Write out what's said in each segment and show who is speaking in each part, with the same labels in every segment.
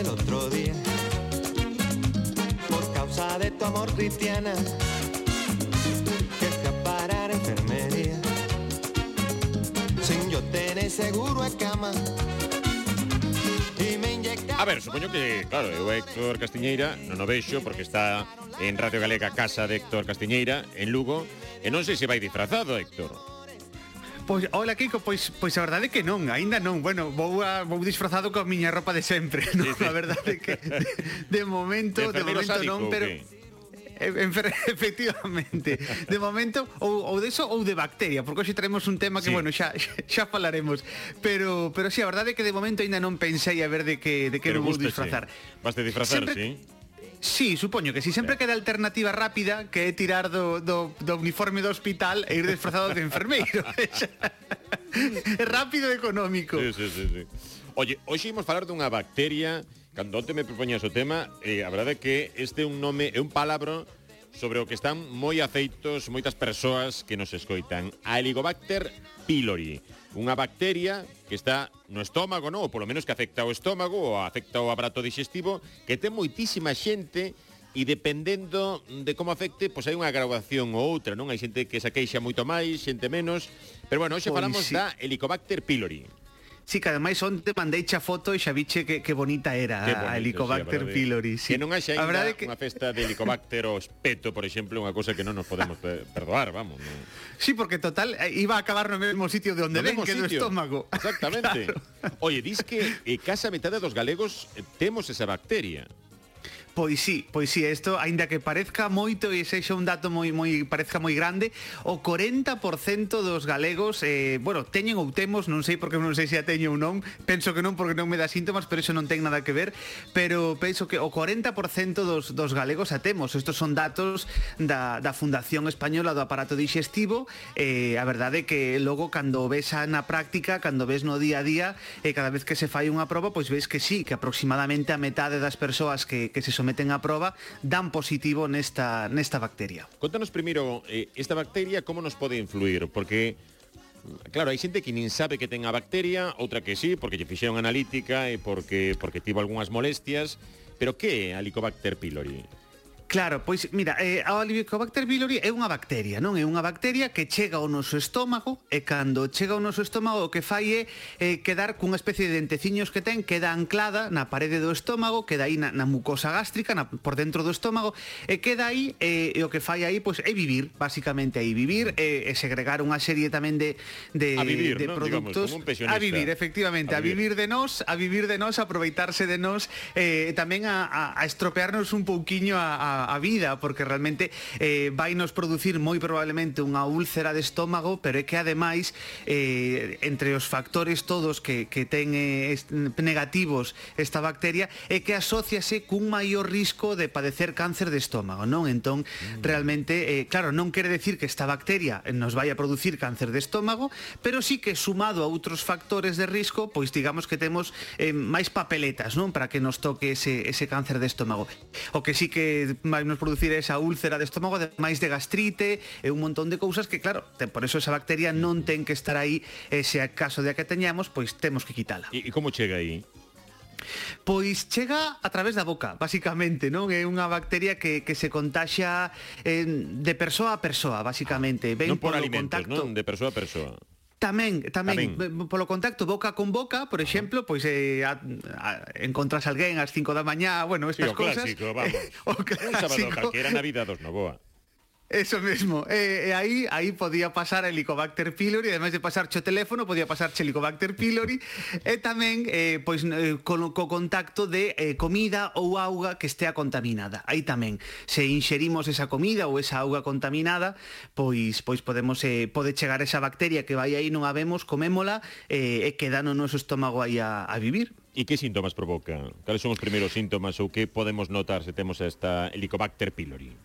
Speaker 1: el otro día. Por causa de tu amor, Cristiana, que escapará enfermería. Sin yo tener seguro en cama.
Speaker 2: A ver, supoño que, claro, eu Héctor Castiñeira non o veixo porque está en Radio Galega Casa de Héctor Castiñeira, en Lugo, e non sei se vai disfrazado, Héctor.
Speaker 3: Pois, hola Kiko, pois, pois a verdade é que non, aínda non. Bueno, vou, a, vou disfrazado coa miña ropa de sempre non?
Speaker 2: Sí, sí.
Speaker 3: A verdade é que de, de momento,
Speaker 2: de,
Speaker 3: de momento
Speaker 2: sádico,
Speaker 3: non, pero efectivamente. De momento ou, ou de eso ou de bacteria porque hoxe traemos un tema que
Speaker 2: sí.
Speaker 3: bueno xa, xa falaremos. Pero pero si sí, a verdade é que de momento aínda non pensei a ver de que de que
Speaker 2: pero
Speaker 3: non vou disfrazar.
Speaker 2: Vas de disfrazar
Speaker 3: Sempre...
Speaker 2: sí.
Speaker 3: Sí, supoño que si sempre queda alternativa rápida que é tirar do, do, do uniforme do hospital e ir desfrazado de enfermeiro. é Rápido e económico.
Speaker 2: Sí, sí, sí, sí. Oye, hoxe imos falar dunha bacteria Cando onte me propoñas o tema, eh, a verdade é que este é un nome, é un palabro sobre o que están moi afeitos moitas persoas que nos escoitan. A Helicobacter pylori unha bacteria que está no estómago, non? ou polo menos que afecta o estómago ou afecta o aparato digestivo, que ten moitísima xente e dependendo de como afecte, pois hai unha graduación ou outra, non? Hai xente que se queixa moito máis, xente menos, pero bueno, hoxe
Speaker 3: pois
Speaker 2: falamos
Speaker 3: sí.
Speaker 2: da Helicobacter pylori.
Speaker 3: Sí, que ademais onte mandei xa foto e xa viche que, que bonita era
Speaker 2: que bonito, a
Speaker 3: Helicobacter
Speaker 2: sí,
Speaker 3: pylori. Sí.
Speaker 2: Que non haxa ainda
Speaker 3: que...
Speaker 2: unha festa de Helicobacter o espeto, por exemplo, unha cosa que non nos podemos perdoar, vamos. No.
Speaker 3: Sí, porque total, eh, iba a acabar no mesmo sitio de onde
Speaker 2: no
Speaker 3: ven, que do estómago.
Speaker 2: Exactamente.
Speaker 3: Claro.
Speaker 2: Oye, dis que eh, casa metade dos galegos eh, temos esa bacteria.
Speaker 3: Pois sí, pois sí, isto aínda que parezca moito e sexa un dato moi moi parezca moi grande, o 40% dos galegos eh, bueno, teñen ou temos, non sei porque non sei se a teño ou non, penso que non porque non me dá síntomas, pero iso non ten nada que ver, pero penso que o 40% dos dos galegos a temos. Estos son datos da da Fundación Española do Aparato Digestivo, eh a verdade é que logo cando ves a na práctica, cando ves no día a día, eh, cada vez que se fai unha proba, pois ves que sí, que aproximadamente a metade das persoas que que se someten a proba dan positivo nesta, nesta bacteria.
Speaker 2: Contanos primeiro eh, esta bacteria como nos pode influir, porque Claro, hai xente que nin sabe que ten a bacteria, outra que sí, porque lle fixeron analítica e porque porque tivo algunhas molestias, pero que é a Helicobacter pylori?
Speaker 3: Claro, pois mira, eh, a Olivicobacter pylori é unha bacteria, non? É unha bacteria que chega ao noso estómago e cando chega ao noso estómago o que fai é eh, quedar cunha especie de denteciños que ten queda anclada na parede do estómago, queda aí na, na mucosa gástrica, na, por dentro do estómago e queda aí eh, e o que fai aí pois é vivir, basicamente aí vivir eh, e segregar unha serie tamén de de,
Speaker 2: a vivir,
Speaker 3: de
Speaker 2: ¿no?
Speaker 3: produtos
Speaker 2: Digamos,
Speaker 3: a vivir, efectivamente,
Speaker 2: a vivir.
Speaker 3: a
Speaker 2: vivir
Speaker 3: de nós, a vivir de nós, a aproveitarse de nós, eh, tamén a, a, a estropearnos un pouquiño a, a a, vida porque realmente eh, vai nos producir moi probablemente unha úlcera de estómago pero é que ademais eh, entre os factores todos que, que ten eh, est, negativos esta bacteria é que asociase cun maior risco de padecer cáncer de estómago non? Entón mm. realmente eh, claro non quere decir que esta bacteria nos vai a producir cáncer de estómago pero sí que sumado a outros factores de risco pois digamos que temos eh, máis papeletas non? Para que nos toque ese, ese cáncer de estómago. O que sí que vai nos producir esa úlcera de estómago, ademais de gastrite e un montón de cousas que, claro, te, por eso esa bacteria non ten que estar aí, e se acaso de a que teñamos, pois temos que quitala.
Speaker 2: E, e como chega aí?
Speaker 3: Pois chega a través da boca, basicamente, non? É unha bacteria que, que se contaxa eh, de persoa a persoa, basicamente. Ah, Ven
Speaker 2: non por alimentos,
Speaker 3: contacto.
Speaker 2: non? De persoa a persoa.
Speaker 3: Tamén, tamén,
Speaker 2: tamén,
Speaker 3: polo contacto boca con boca, por exemplo, pois eh, a, a, encontras alguén ás 5 da mañá, bueno, estas sí,
Speaker 2: o
Speaker 3: cosas.
Speaker 2: Clásico, vamos.
Speaker 3: O clásico,
Speaker 2: Un sábado calquera na vida dos Novoa.
Speaker 3: Eso mesmo. E, eh, e eh, aí aí podía pasar Helicobacter pylori, ademais de pasar o teléfono, podía pasar Helicobacter pylori e tamén eh, pois eh, co, eh, co contacto de eh, comida ou auga que estea contaminada. Aí tamén se inxerimos esa comida ou esa auga contaminada, pois pois podemos eh, pode chegar esa bacteria que vai aí non a vemos, comémola eh, e queda no noso estómago aí a, a vivir.
Speaker 2: E que síntomas provoca? Cales son os primeiros síntomas ou que podemos notar se temos esta Helicobacter pylori?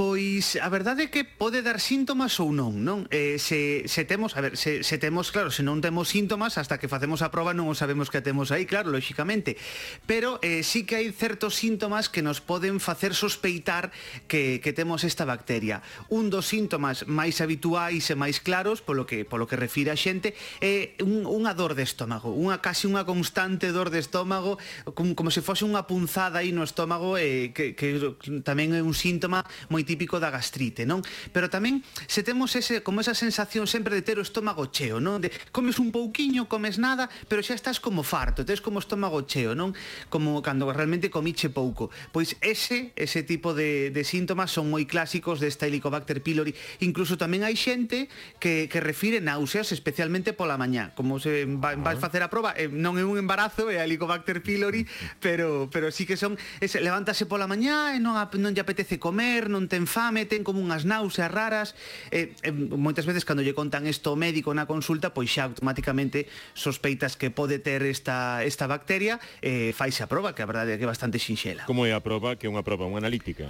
Speaker 3: Pois a verdade é que pode dar síntomas ou non, non? Eh, se, se temos, a ver, se, se temos, claro, se non temos síntomas, hasta que facemos a proba non o sabemos que temos aí, claro, lóxicamente. Pero eh, sí que hai certos síntomas que nos poden facer sospeitar que, que temos esta bacteria. Un dos síntomas máis habituais e máis claros, polo que, polo que refira a xente, é un, unha dor de estómago, unha casi unha constante dor de estómago, como, como se fose unha punzada aí no estómago, eh, que, que tamén é un síntoma moi típico da gastrite, non? Pero tamén se temos ese como esa sensación sempre de ter o estómago cheo, non? De comes un pouquiño, comes nada, pero xa estás como farto, tes como estómago cheo, non? Como cando realmente comiche pouco. Pois ese ese tipo de de síntomas son moi clásicos desta Helicobacter pylori. Incluso tamén hai xente que que refire náuseas especialmente pola mañá, como se va, vais facer a proba, eh, non é un embarazo, é a Helicobacter pylori, pero pero sí que son ese, levántase pola mañá e non non lle apetece comer, non ten fame, ten como unhas náuseas raras, e, e moitas veces cando lle contan isto ao médico na consulta, pois xa automáticamente sospeitas que pode ter esta esta bacteria, e faise a proba, que a verdade é que é bastante sinxela.
Speaker 2: Como é a proba? Que é unha proba, unha analítica?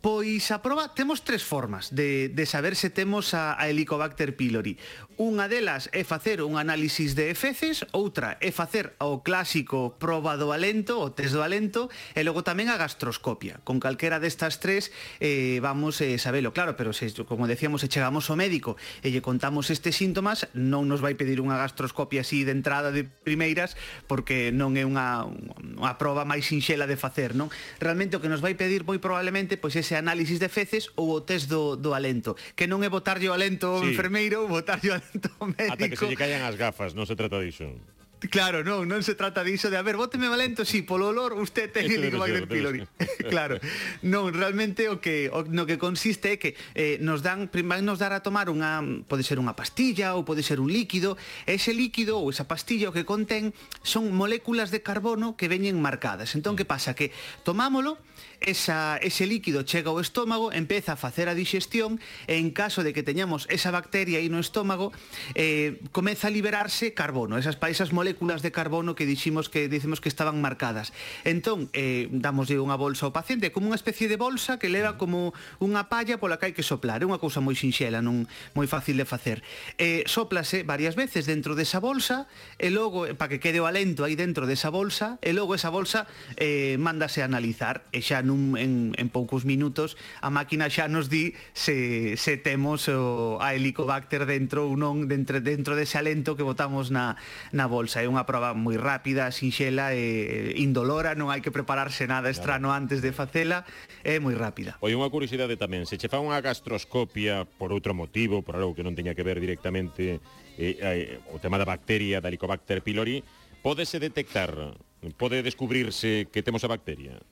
Speaker 3: Pois a proba temos tres formas de, de saber se temos a, a Helicobacter pylori. Unha delas é facer un análisis de feces, outra é facer o clásico proba do alento, o test do alento, e logo tamén a gastroscopia. Con calquera destas tres eh, vamos eh, sabelo, claro, pero se, como decíamos, se chegamos ao médico e lle contamos estes síntomas, non nos vai pedir unha gastroscopia así de entrada de primeiras, porque non é unha, unha proba máis sinxela de facer, non? Realmente o que nos vai pedir moi probablemente pois pois ese análisis de feces ou o test do, do alento, que non é botarlle o alento ao sí. enfermeiro, botarlle o alento ao médico.
Speaker 2: Ata que se lle caian as gafas, non se trata disso.
Speaker 3: Claro, non, non se trata diso de, a ver, bóteme valento, si, sí, polo olor usted ten Helicobacter pylori. claro. Non, realmente o que o, no que consiste é que eh, nos dan, van nos dar a tomar unha, pode ser unha pastilla ou pode ser un líquido, ese líquido ou esa pastilla o que contén son moléculas de carbono que veñen marcadas. Entón, que pasa? Que tomámolo, esa, ese líquido chega ao estómago, empeza a facer a digestión e en caso de que teñamos esa bacteria aí no estómago, eh, comeza a liberarse carbono, esas, esas moléculas de cunas de carbono que diximos que dicimos que estaban marcadas. Entón, eh, damoslle unha bolsa ao paciente, como unha especie de bolsa que leva como unha palla pola que hai que soplar. É unha cousa moi sinxela, non moi fácil de facer. Eh, soplase varias veces dentro desa bolsa e logo, eh, para que quede o alento aí dentro desa bolsa, e logo esa bolsa eh, mándase a analizar e xa nun, en, en poucos minutos a máquina xa nos di se, se temos o, a helicobacter dentro ou non dentro, dentro dese alento que botamos na, na bolsa é unha proba moi rápida, sinxela e indolora, non hai que prepararse nada estrano antes de facela, é moi rápida.
Speaker 2: Oi, unha curiosidade tamén, se che fa unha gastroscopia por outro motivo, por algo que non teña que ver directamente eh, eh, o tema da bacteria, da Helicobacter pylori, pódese detectar, pode descubrirse que temos a bacteria?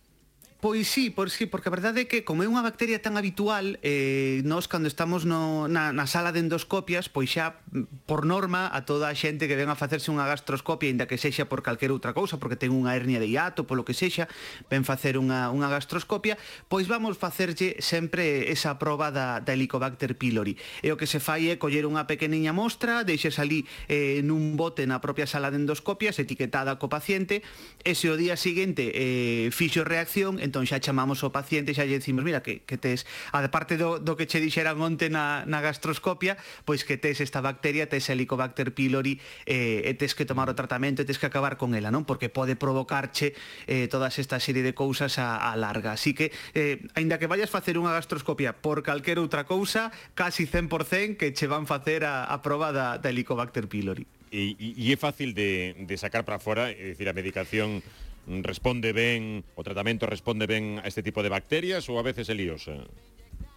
Speaker 3: Pois sí, por sí, porque a verdade é que como é unha bacteria tan habitual, eh, nós cando estamos no, na, na sala de endoscopias, pois xa mm, por norma a toda a xente que ven a facerse unha gastroscopia, aínda que sexa por calquera outra cousa, porque ten unha hernia de hiato, polo que sexa, ven facer unha, unha gastroscopia, pois vamos facerlle sempre esa proba da, da Helicobacter pylori. E o que se fai é coller unha pequeniña mostra, deixes ali eh, nun bote na propia sala de endoscopias, etiquetada co paciente, e se o día seguinte eh, fixo reacción, entón xa chamamos o paciente xa lle decimos, mira, que, que tes, a parte do, do que che dixeran onte na, na gastroscopia, pois que tes esta bacteria, tes helicobacter pylori, eh, e tes que tomar o tratamento, e tes que acabar con ela, non? Porque pode provocarche eh, todas esta serie de cousas a, a larga. Así que, eh, aínda que vayas facer unha gastroscopia por calquer outra cousa, casi 100% que che van facer a, a proba da, da helicobacter pylori.
Speaker 2: E, e é fácil de, de sacar para fora, é dicir, a medicación responde ben, o tratamento responde ben a este tipo de bacterias ou a veces elíos?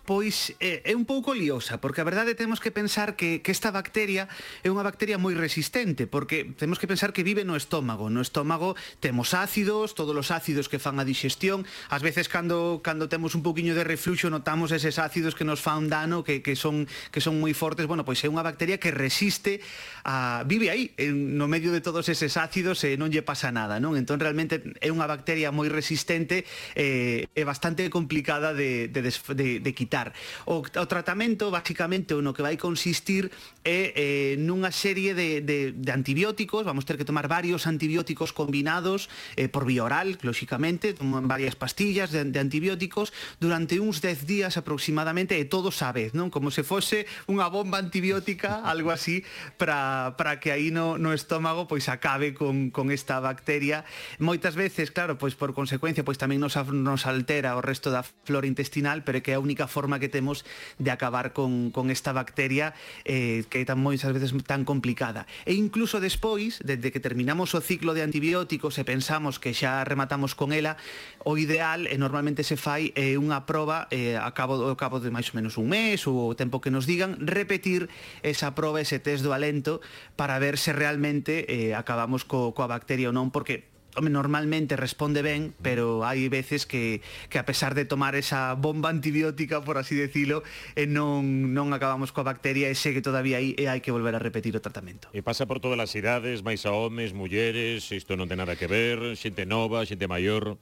Speaker 3: pois é, é un pouco liosa, porque a verdade temos que pensar que, que esta bacteria é unha bacteria moi resistente, porque temos que pensar que vive no estómago. No estómago temos ácidos, todos os ácidos que fan a digestión, ás veces cando, cando temos un pouquiño de refluxo notamos eses ácidos que nos fan dano, que, que, son, que son moi fortes, bueno, pois é unha bacteria que resiste, a, vive aí, en, no medio de todos eses ácidos e non lle pasa nada, non? Entón realmente é unha bacteria moi resistente eh, e eh, é bastante complicada de, de, de, de quitar evitar. O, o tratamento, basicamente, o no que vai consistir é eh, nunha serie de, de, de antibióticos, vamos ter que tomar varios antibióticos combinados eh, por vía oral, lóxicamente, toman varias pastillas de, de antibióticos durante uns 10 días aproximadamente e todos a vez, non? Como se fose unha bomba antibiótica, algo así, para que aí no, no estómago pois acabe con, con esta bacteria. Moitas veces, claro, pois por consecuencia, pois tamén nos, nos altera o resto da flora intestinal, pero é que é a única forma forma que temos de acabar con, con esta bacteria eh, que é tan moitas veces tan complicada. E incluso despois, desde que terminamos o ciclo de antibióticos e pensamos que xa rematamos con ela, o ideal e normalmente se fai eh, unha proba eh, a cabo, ao cabo de máis ou menos un mes ou o tempo que nos digan, repetir esa proba, ese test do alento para ver se realmente eh, acabamos co, coa bacteria ou non, porque home, normalmente responde ben, pero hai veces que, que a pesar de tomar esa bomba antibiótica, por así decirlo, eh, non, non acabamos coa bacteria e segue todavía aí e hai que volver a repetir o tratamento.
Speaker 2: E pasa por todas as idades, máis a homes, mulleres, isto non ten nada que ver, xente nova, xente maior...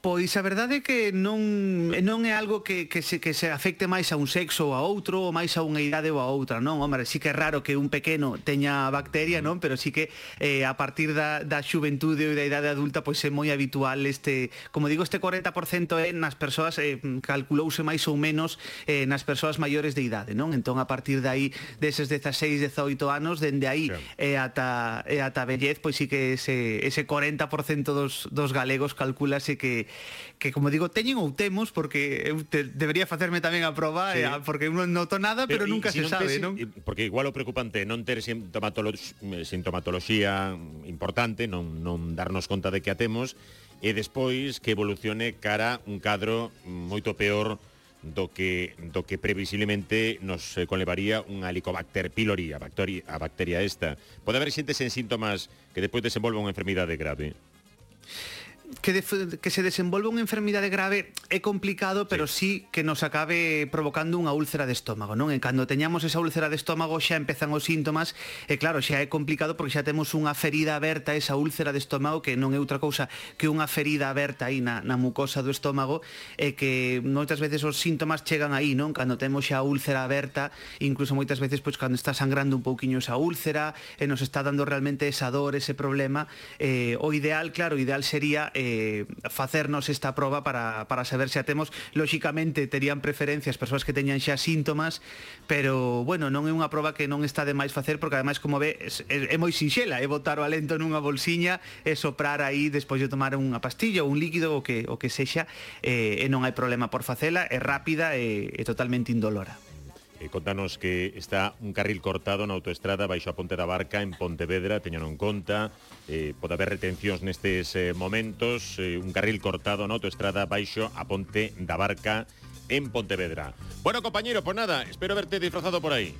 Speaker 3: Pois a verdade é que non, non é algo que, que, se, que se afecte máis a un sexo ou a outro ou máis a unha idade ou a outra, non? Hombre, sí que é raro que un pequeno teña bacteria, non? Pero sí que eh, a partir da, da xuventude ou da idade adulta pois é moi habitual este, como digo, este 40% é nas persoas eh, calculouse máis ou menos eh, nas persoas maiores de idade, non? Entón a partir de aí deses 16, 18 anos, dende aí claro. eh, ata eh, ata vellez, pois sí que ese ese 40% dos dos galegos calculase que que como digo, teñen ou temos porque eu te, debería facerme tamén a proba sí. porque eu non noto nada, pero, pero eh, nunca se non sabe, non?
Speaker 2: Porque igual o preocupante non ter sintomatolo eh, sintomatoloxía importante, non non darnos conta de que a temos e despois que evolucione cara un cadro moito peor do que do que previsiblemente nos conlevaría unha Helicobacter pylori, a bacteria, a bacteria esta. Pode haber xente sen síntomas que despois desenvolva unha enfermidade grave
Speaker 3: que, de, que se desenvolva unha enfermidade grave é complicado, pero sí. sí que nos acabe provocando unha úlcera de estómago, non? E cando teñamos esa úlcera de estómago xa empezan os síntomas, e claro, xa é complicado porque xa temos unha ferida aberta, esa úlcera de estómago, que non é outra cousa que unha ferida aberta aí na, na mucosa do estómago, e que moitas veces os síntomas chegan aí, non? Cando temos xa a úlcera aberta, incluso moitas veces pois cando está sangrando un pouquiño esa úlcera, e nos está dando realmente esa dor, ese problema, eh, o ideal, claro, o ideal sería eh, facernos esta proba para, para saber se a temos. Lóxicamente, terían preferencias persoas que teñan xa síntomas, pero, bueno, non é unha proba que non está de máis facer, porque, ademais, como ve, é, é moi sinxela, é botar o alento nunha bolsiña e soprar aí despois de tomar unha pastilla ou un líquido o que, o que sexa, eh, e non hai problema por facela, é rápida e, e totalmente indolora.
Speaker 2: Eh, contanos que está un carril cortado na autoestrada baixo a Ponte da Barca en Pontevedra, teñan en conta, eh, pode haber retencións nestes eh, momentos, eh, un carril cortado na autoestrada baixo a Ponte da Barca en Pontevedra. Bueno, compañero, pues nada, espero verte disfrazado por aí.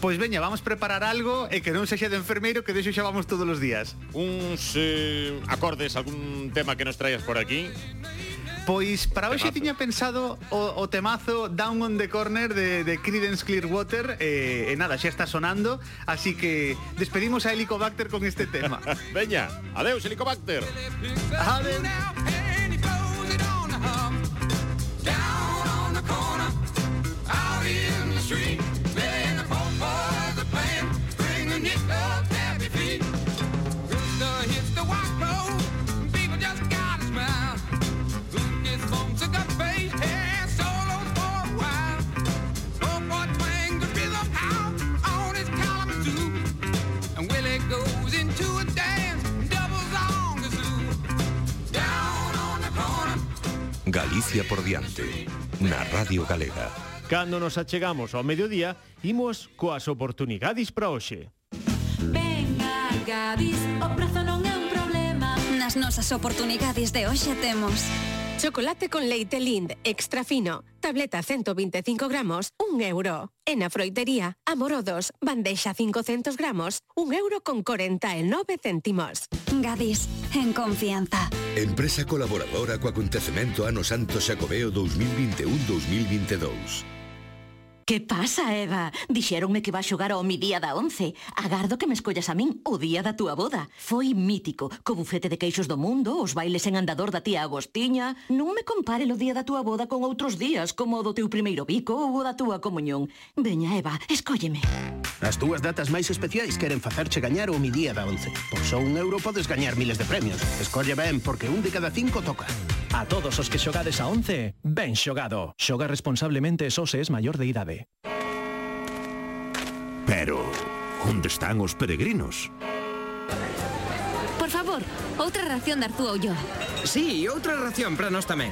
Speaker 3: Pois veña, vamos preparar algo e que non sexa de enfermeiro que deixo xa vamos todos os días.
Speaker 2: Uns eh, acordes, algún tema que nos traías por aquí?
Speaker 3: Pois para hoxe tiña pensado o, o temazo Down on the Corner de, de Creedence Clearwater eh, E eh, eh, nada, xa está sonando Así que despedimos a Helicobacter con este tema.
Speaker 2: Veña, adeus Helicobacter.
Speaker 3: Adeus.
Speaker 4: estudiante, na Radio Galega.
Speaker 5: Cando nos achegamos ao mediodía, imos coas oportunidades para hoxe.
Speaker 6: Venga, Gadis, o prazo non é un problema. Nas nosas oportunidades de hoxe temos
Speaker 7: Chocolate con leite Lind, extra fino, tableta 125 gramos, un euro. En a froitería, amorodos, bandexa 500 gramos, un euro con 49 céntimos.
Speaker 6: Gadis, en confianza.
Speaker 4: Empresa colaboradora co acontecemento Ano Santo Xacobeo 2021-2022.
Speaker 8: Que pasa, Eva? Dixéronme que vas xogar ao mi día da 11. Agardo que me escollas a min o día da túa boda. Foi mítico, co bufete de queixos do mundo, os bailes en andador da tía Agostiña. Non me compare o día da túa boda con outros días, como o do teu primeiro bico ou o da túa comunión. Veña, Eva, escólleme.
Speaker 9: As túas datas máis especiais queren facerche gañar o mi día da 11. Por só un euro podes gañar miles de premios. Escolle ben, porque un de cada cinco toca.
Speaker 10: A todos os que xogades a 11, ben xogado. Xoga responsablemente só se es maior de idade.
Speaker 4: Pero, onde están os peregrinos?
Speaker 11: Por favor, outra ración de Arzúa Ulloa.
Speaker 12: Sí, outra ración para nós tamén.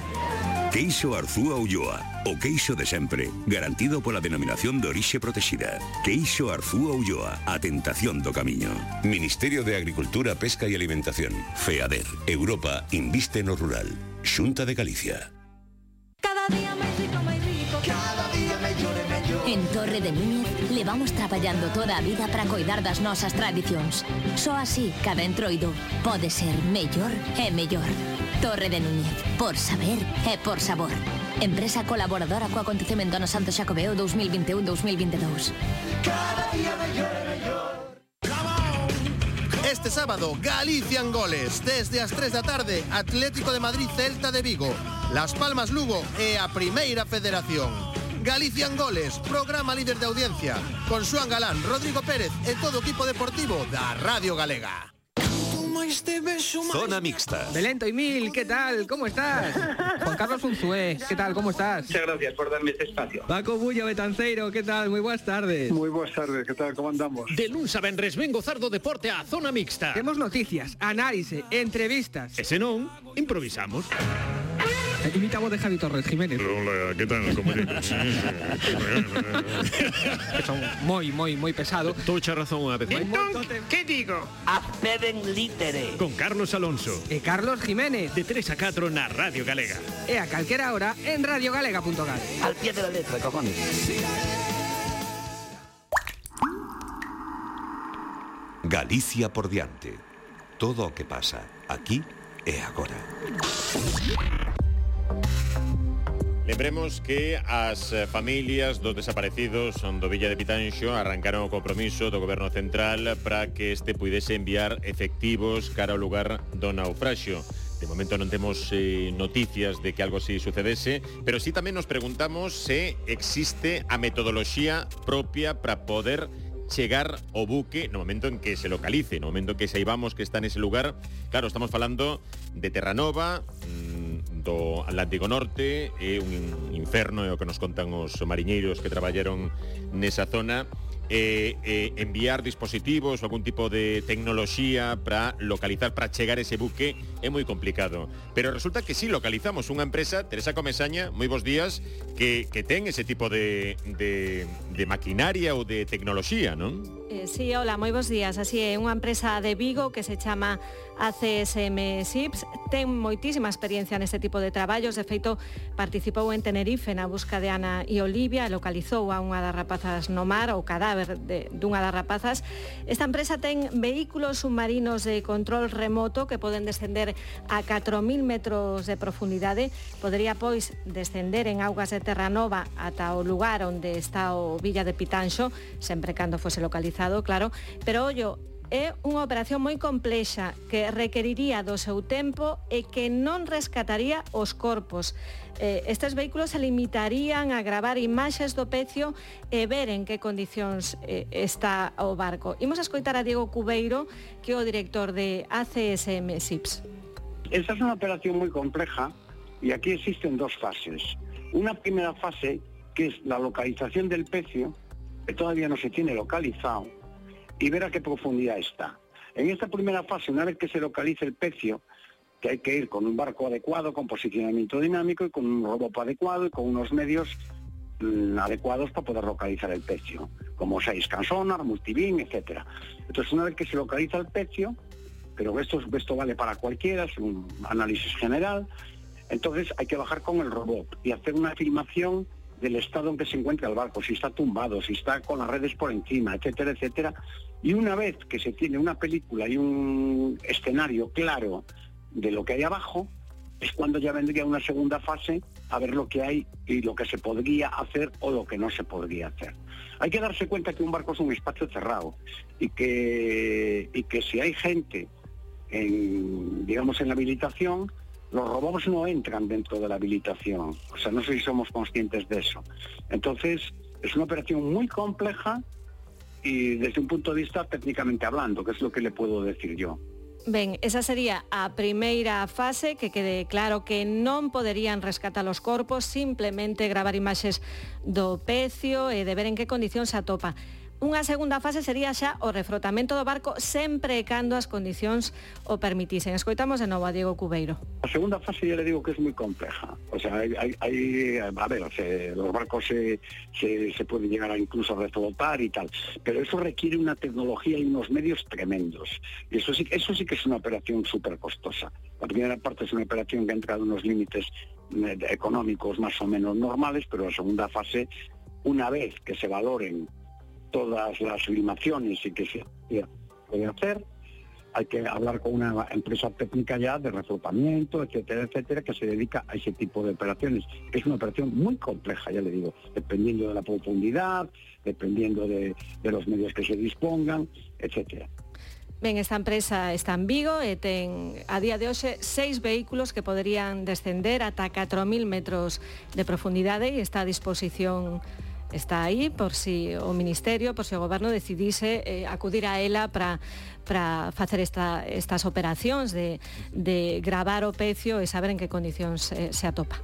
Speaker 4: Queixo Arzúa Ulloa, o queixo de sempre, garantido pola denominación de orixe protexida. Queixo Arzúa Ulloa, a tentación do camiño. Ministerio de Agricultura, Pesca e Alimentación. FEADER. Europa inviste no rural. Xunta de Galicia.
Speaker 6: Cada día máis rico, máis rico. Cada día mellor e mellor.
Speaker 11: En Torre de Núñez levamos traballando toda a vida para coidar das nosas tradicións. Só así cada entroido pode ser mellor e mellor. Torre de Núñez, por saber e por sabor. Empresa colaboradora co acontecemento no Santo Xacobeo 2021-2022.
Speaker 1: Cada día mellor e mellor.
Speaker 13: Este sábado, Galicia en goles. Desde as 3 da tarde, Atlético de Madrid Celta de Vigo, Las Palmas Lugo e a Primeira Federación. Galicia en goles, programa líder de audiencia, con Xuan Galán, Rodrigo Pérez e todo o equipo deportivo da Radio Galega.
Speaker 14: Zona mixta.
Speaker 15: Belén Mil, ¿qué tal? ¿Cómo estás? Juan Carlos Unzué, ¿qué tal? ¿Cómo estás?
Speaker 16: Muchas gracias por darme este espacio.
Speaker 15: Paco Bullo Betanceiro, ¿qué tal? Muy buenas tardes.
Speaker 16: Muy buenas tardes, ¿qué tal? ¿Cómo andamos?
Speaker 5: De luns a venres ven gozar do deporte a zona mixta.
Speaker 15: Temos noticias, análise, entrevistas.
Speaker 5: E se non, improvisamos.
Speaker 15: Eh, Imitamos de Javi Torres Jiménez.
Speaker 2: Hola, ¿qué tal?
Speaker 15: Que son moi, moi, moi pesado.
Speaker 5: Tocha razón vez máis.
Speaker 15: Entón, que digo?
Speaker 12: Acceden lítere.
Speaker 5: Con Carlos Alonso.
Speaker 15: E Carlos Jiménez.
Speaker 5: De 3 a 4 na Radio Galega.
Speaker 15: E a calquera hora en radiogalega.gal.
Speaker 12: Al pie de la letra, cojones.
Speaker 4: Galicia por diante. Todo o que pasa aquí e agora.
Speaker 2: Lembremos que as eh, familias dos desaparecidos do Villa de Pitanxo arrancaron o compromiso do Goberno Central para que este puidese enviar efectivos cara ao lugar do naufraxio. De momento non temos eh, noticias de que algo así sucedese, pero sí tamén nos preguntamos se existe a metodoloxía propia para poder chegar o buque no momento en que se localice, no momento en que saibamos que está nese lugar. Claro, estamos falando de Terranova, mmm, canto Atlántico Norte é un inferno é o que nos contan os mariñeiros que traballaron nesa zona eh, eh, enviar dispositivos ou algún tipo de tecnoloxía para localizar, para chegar ese buque é moi complicado. Pero resulta que sí localizamos unha empresa, Teresa Comesaña, moi bons días, que, que ten ese tipo de, de, de maquinaria ou de tecnoloxía, non?
Speaker 17: Sí, hola, moi bons días. Así é, unha empresa de Vigo que se chama ACSM SIPS ten moitísima experiencia neste tipo de traballos. De feito, participou en Tenerife na busca de Ana e Olivia e localizou a unha das rapazas no mar o cadáver de, dunha das rapazas. Esta empresa ten vehículos submarinos de control remoto que poden descender a 4.000 metros de profundidade. Podería, pois, descender en augas de Terranova ata o lugar onde está o Villa de Pitanxo, sempre cando fose localizado Claro, pero ollo, é unha operación moi complexa que requeriría do seu tempo e que non rescataría os corpos. Eh, estes vehículos se limitarían a gravar imaxes do pecio e ver en que condicións eh, está o barco. Imos a escoitar a Diego Cubeiro, que é o director de ACSM SIPS.
Speaker 16: Esta é es unha operación moi compleja e aquí existen dos fases. Una primera fase, que es la localización del pecio, que todavía no se tiene localizado, y ver a qué profundidad está. En esta primera fase, una vez que se localice el pecio, que hay que ir con un barco adecuado, con posicionamiento dinámico y con un robot adecuado y con unos medios mm, adecuados para poder localizar el pecio, como seis cansonar, multibeam, etcétera. Entonces, una vez que se localiza el pecio, pero esto, esto vale para cualquiera, es un análisis general, entonces hay que bajar con el robot y hacer una filmación del estado en que se encuentra el barco, si está tumbado, si está con las redes por encima, etcétera, etcétera. Y una vez que se tiene una película y un escenario claro de lo que hay abajo, es cuando ya vendría una segunda fase a ver lo que hay y lo que se podría hacer o lo que no se podría hacer. Hay que darse cuenta que un barco es un espacio cerrado y que, y que si hay gente en, digamos, en la habilitación, los robots no entran dentro de la habilitación. O sea, no sé si somos conscientes de eso. Entonces, es una operación muy compleja y desde un punto de vista técnicamente hablando, que es lo que le puedo decir yo.
Speaker 17: Ben, esa sería a primeira fase que quede claro que non poderían rescatar os corpos, simplemente gravar imaxes do pecio e de ver en que condición se atopa. Unha segunda fase sería xa o refrotamento do barco sempre cando as condicións o permitisen. Escoitamos de novo a Diego Cubeiro.
Speaker 16: A segunda fase ya le digo que é moi compleja. O sea, hai, hai, hay a ver, se, los barcos se, se, se pueden llegar a incluso a reflotar y tal, pero eso requiere una tecnología y unos medios tremendos. Y eso sí, eso sí que es una operación súper costosa. La primera parte es una operación que ha entrado en unos límites eh, económicos más o menos normales, pero la segunda fase, una vez que se valoren todas las filmaciones y que se puede hacer, hay que hablar con una empresa técnica ya de reflotamiento, etcétera, etcétera, que se dedica a ese tipo de operaciones. Es una operación muy compleja, ya le digo, dependiendo de la profundidad, dependiendo de, los medios que se dispongan, etcétera.
Speaker 17: Ben, esta empresa está en Vigo e ten a día de hoxe seis vehículos que poderían descender ata 4.000 metros de profundidade e está a disposición está aí por si o Ministerio, por si o Goberno decidise eh, acudir a ela para para facer esta, estas operacións de, de gravar o pecio e saber en que condicións eh, se atopa.